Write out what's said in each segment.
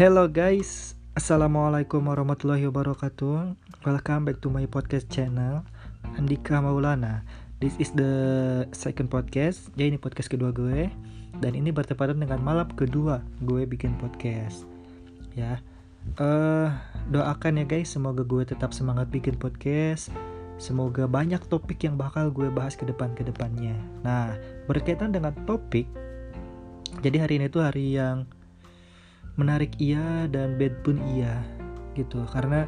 Hello guys, Assalamualaikum warahmatullahi wabarakatuh. Welcome back to my podcast channel Andika Maulana. This is the second podcast. Jadi ini podcast kedua gue. Dan ini bertepatan dengan malam kedua gue bikin podcast. Ya. Uh, Doakan ya guys, semoga gue tetap semangat bikin podcast. Semoga banyak topik yang bakal gue bahas ke depan ke depannya. Nah, berkaitan dengan topik, jadi hari ini tuh hari yang menarik iya dan bad pun iya gitu. Karena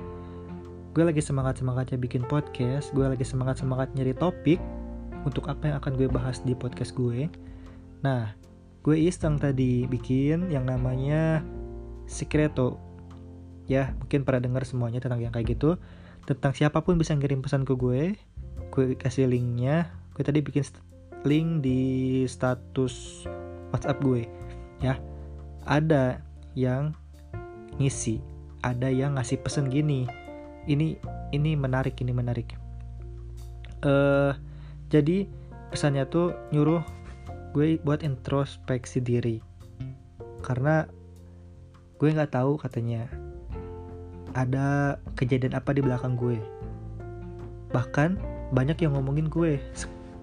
gue lagi semangat semangatnya bikin podcast gue lagi semangat semangat nyari topik untuk apa yang akan gue bahas di podcast gue. Nah gue iseng tadi bikin yang namanya Secreto ya mungkin pernah dengar semuanya tentang yang kayak gitu. Tentang siapa pun bisa ngirim pesan ke gue gue kasih linknya. Gue tadi bikin link di status WhatsApp gue. Ya ada yang ngisi. Ada yang ngasih pesen gini. Ini ini menarik ini menarik. Uh, jadi pesannya tuh nyuruh gue buat introspeksi diri. Karena gue nggak tahu katanya ada kejadian apa di belakang gue. Bahkan banyak yang ngomongin gue.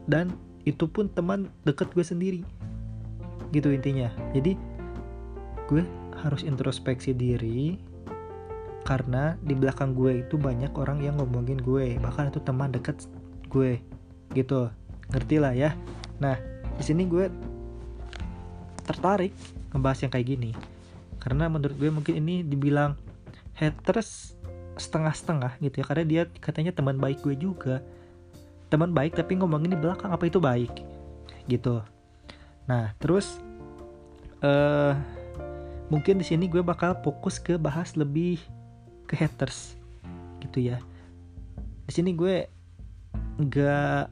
Dan itu pun teman deket gue sendiri. Gitu intinya. Jadi gue harus introspeksi diri karena di belakang gue itu banyak orang yang ngomongin gue bahkan itu teman deket gue gitu. Ngerti lah ya? Nah di sini gue tertarik ngebahas yang kayak gini. Karena menurut gue mungkin ini dibilang haters setengah-setengah gitu ya karena dia katanya teman baik gue juga. Teman baik tapi ngomongin di belakang apa itu baik? Gitu. Nah terus eh uh, mungkin di sini gue bakal fokus ke bahas lebih ke haters gitu ya. Di sini gue nggak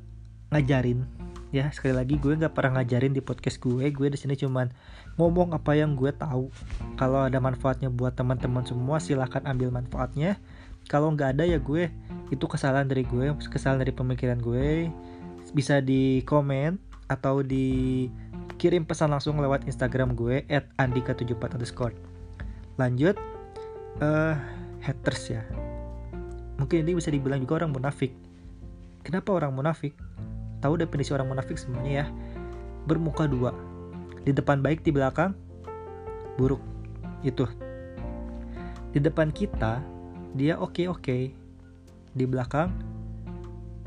ngajarin ya. Sekali lagi gue nggak pernah ngajarin di podcast gue. Gue di sini cuman ngomong apa yang gue tahu. Kalau ada manfaatnya buat teman-teman semua silahkan ambil manfaatnya. Kalau nggak ada ya gue itu kesalahan dari gue kesalahan dari pemikiran gue. Bisa di komen atau di kirim pesan langsung lewat Instagram gue at andika74 underscore. Lanjut uh, haters ya. Mungkin ini bisa dibilang juga orang munafik. Kenapa orang munafik? Tahu definisi orang munafik semuanya ya bermuka dua. Di depan baik di belakang buruk. Itu. Di depan kita dia oke okay oke -okay. di belakang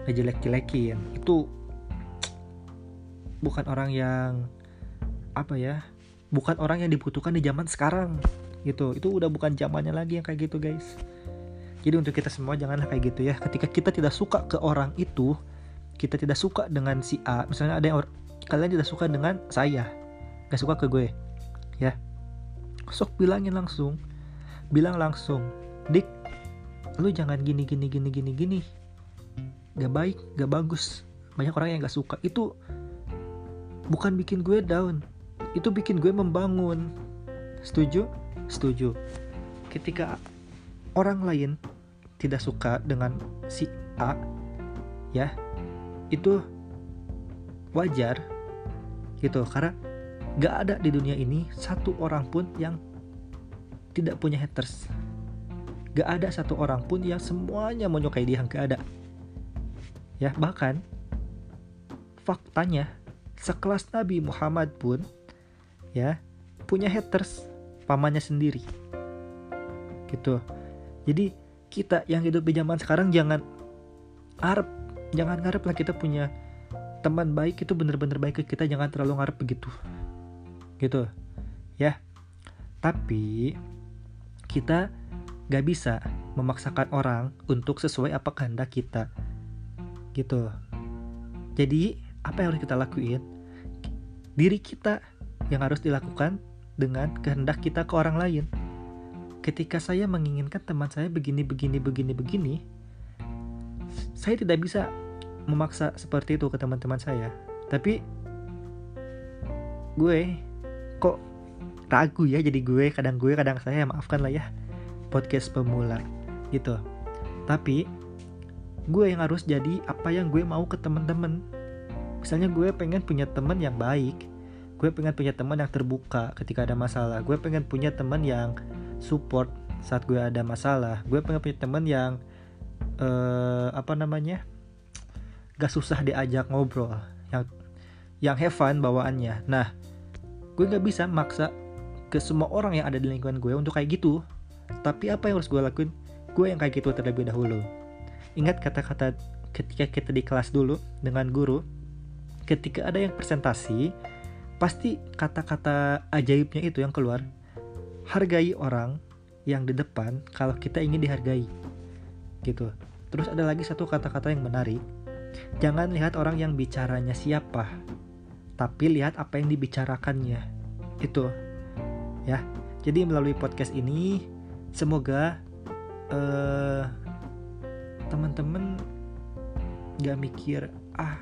ngejelek-jelekin. Itu. Bukan orang yang apa ya bukan orang yang dibutuhkan di zaman sekarang gitu. Itu udah bukan zamannya lagi yang kayak gitu guys. Jadi untuk kita semua janganlah kayak gitu ya. Ketika kita tidak suka ke orang itu kita tidak suka dengan si A misalnya ada yang kalian tidak suka dengan saya gak suka ke gue ya. Sok bilangin langsung bilang langsung dik lu jangan gini gini gini gini gini. Gak baik gak bagus. Banyak orang yang gak suka. Itu bukan bikin gue down itu bikin gue membangun. Setuju? Setuju. Ketika orang lain tidak suka dengan si A ya itu wajar gitu. Karena gak ada di dunia ini satu orang pun yang tidak punya haters. Gak ada satu orang pun yang semuanya menyukai dia gak ada. Ya bahkan faktanya sekelas Nabi Muhammad pun ya punya haters pamannya sendiri. Gitu. Jadi kita yang hidup di zaman sekarang jangan harap jangan ngarep lah kita punya teman baik itu bener-bener baik ke kita jangan terlalu ngarep begitu. Gitu. Ya. Tapi kita gak bisa memaksakan orang untuk sesuai apa kehendak kita. Gitu. Jadi apa yang harus kita lakuin? Diri kita yang harus dilakukan dengan kehendak kita ke orang lain. Ketika saya menginginkan teman saya begini, begini, begini, begini, saya tidak bisa memaksa seperti itu ke teman-teman saya. Tapi gue kok ragu ya jadi gue kadang gue kadang saya maafkan lah ya podcast pemula gitu. Tapi gue yang harus jadi apa yang gue mau ke teman-teman. Misalnya gue pengen punya teman yang baik, gue pengen punya teman yang terbuka ketika ada masalah. Gue pengen punya teman yang support saat gue ada masalah. Gue pengen punya temen yang uh, apa namanya gak susah diajak ngobrol yang yang have fun bawaannya. Nah gue nggak bisa maksa ke semua orang yang ada di lingkungan gue untuk kayak gitu. Tapi apa yang harus gue lakuin? Gue yang kayak gitu terlebih dahulu. Ingat kata-kata ketika kita di kelas dulu dengan guru ketika ada yang presentasi pasti kata-kata ajaibnya itu yang keluar. Hargai orang yang di depan kalau kita ingin dihargai. Gitu. Terus ada lagi satu kata-kata yang menarik. Jangan lihat orang yang bicaranya siapa tapi lihat apa yang dibicarakannya. Itu ya. Jadi melalui podcast ini semoga uh, teman-teman gak mikir ah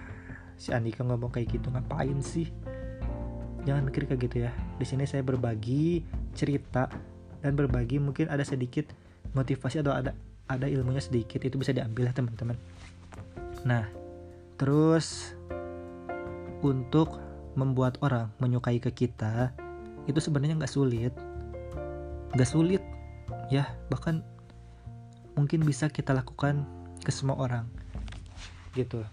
si Andika ngomong kayak gitu ngapain sih jangan mikir kayak gitu ya. Di sini saya berbagi cerita dan berbagi mungkin ada sedikit motivasi atau ada ada ilmunya sedikit itu bisa diambil ya teman-teman. Nah terus untuk membuat orang menyukai ke kita itu sebenarnya nggak sulit. Nggak sulit ya bahkan mungkin bisa kita lakukan ke semua orang gitu.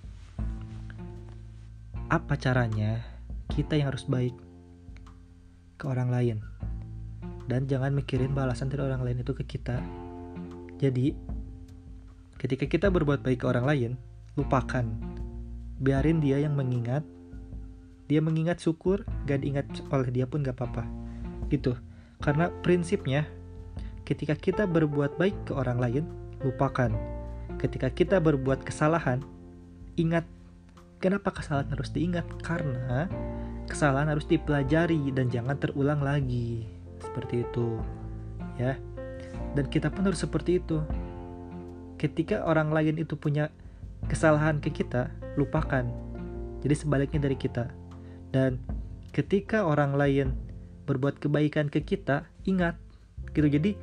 Apa caranya? Kita yang harus baik ke orang lain. Dan jangan mikirin balasan dari orang lain itu ke kita. Jadi ketika kita berbuat baik ke orang lain lupakan. Biarin dia yang mengingat. Dia mengingat syukur gak diingat oleh dia pun gak apa-apa. Gitu. Karena prinsipnya ketika kita berbuat baik ke orang lain lupakan. Ketika kita berbuat kesalahan ingat. Kenapa kesalahan harus diingat? Karena kesalahan harus dipelajari dan jangan terulang lagi. Seperti itu ya. Dan kita pun harus seperti itu. Ketika orang lain itu punya kesalahan ke kita lupakan. Jadi sebaliknya dari kita. Dan ketika orang lain berbuat kebaikan ke kita ingat. Gitu jadi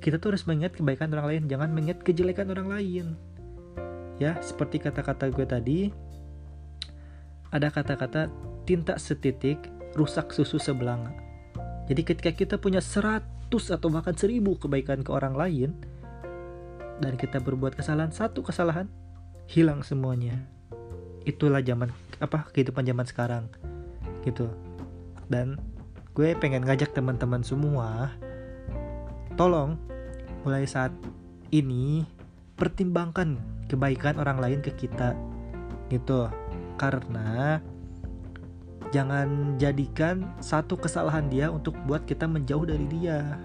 kita tuh harus mengingat kebaikan orang lain jangan mengingat kejelekan orang lain. Ya seperti kata-kata gue tadi ada kata-kata tinta setitik rusak susu sebelanga. Jadi ketika kita punya seratus atau bahkan seribu kebaikan ke orang lain dan kita berbuat kesalahan satu kesalahan hilang semuanya. Itulah zaman apa kehidupan zaman sekarang gitu. Dan gue pengen ngajak teman-teman semua tolong mulai saat ini pertimbangkan kebaikan orang lain ke kita gitu karena jangan jadikan satu kesalahan dia untuk buat kita menjauh dari dia.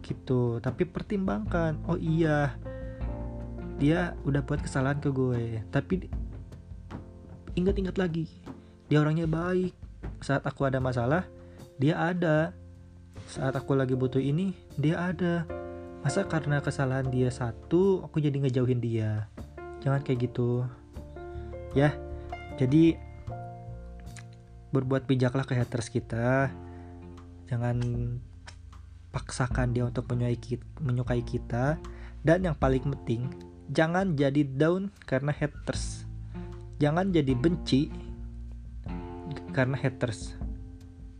Gitu. Tapi pertimbangkan. Oh iya dia udah buat kesalahan ke gue. Tapi ingat-ingat lagi dia orangnya baik. Saat aku ada masalah dia ada. Saat aku lagi butuh ini dia ada. Masa karena kesalahan dia satu aku jadi ngejauhin dia? Jangan kayak gitu. Ya jadi berbuat bijaklah ke haters kita. Jangan paksakan dia untuk menyukai kita. Dan yang paling penting jangan jadi down karena haters. Jangan jadi benci karena haters.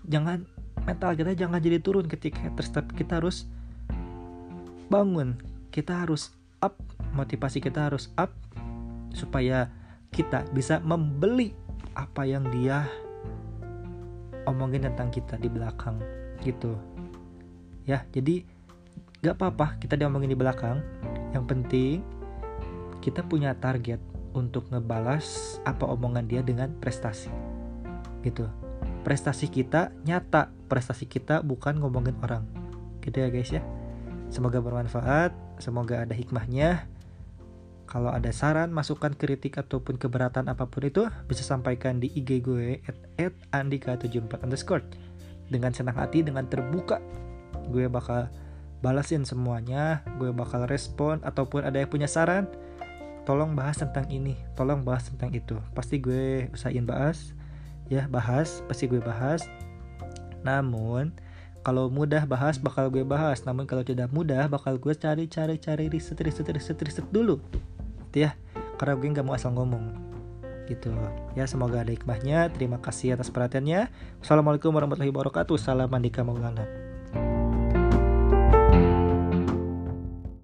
Jangan mental kita jangan jadi turun ketika haters tapi kita harus bangun. Kita harus up motivasi kita harus up supaya kita bisa membeli apa yang dia omongin tentang kita di belakang gitu. Ya jadi gak apa-apa kita diomongin di belakang. Yang penting kita punya target untuk ngebalas apa omongan dia dengan prestasi gitu. Prestasi kita nyata prestasi kita bukan ngomongin orang gitu ya guys ya. Semoga bermanfaat semoga ada hikmahnya kalau ada saran, masukan, kritik, ataupun keberatan apa pun itu, bisa sampaikan di IG gue at, andika74 underscore. Dengan senang hati, dengan terbuka, gue bakal balasin semuanya, gue bakal respon, ataupun ada yang punya saran, tolong bahas tentang ini, tolong bahas tentang itu. Pasti gue usahain bahas, ya bahas, pasti gue bahas. Namun, kalau mudah bahas bakal gue bahas, namun kalau tidak mudah bakal gue cari-cari cari riset riset riset riset dulu ya karena gue nggak mau asal ngomong gitu. Ya semoga ada hikmahnya. Terima kasih atas perhatiannya. Assalamualaikum warahmatullahi wabarakatuh. Salam Andika Maulana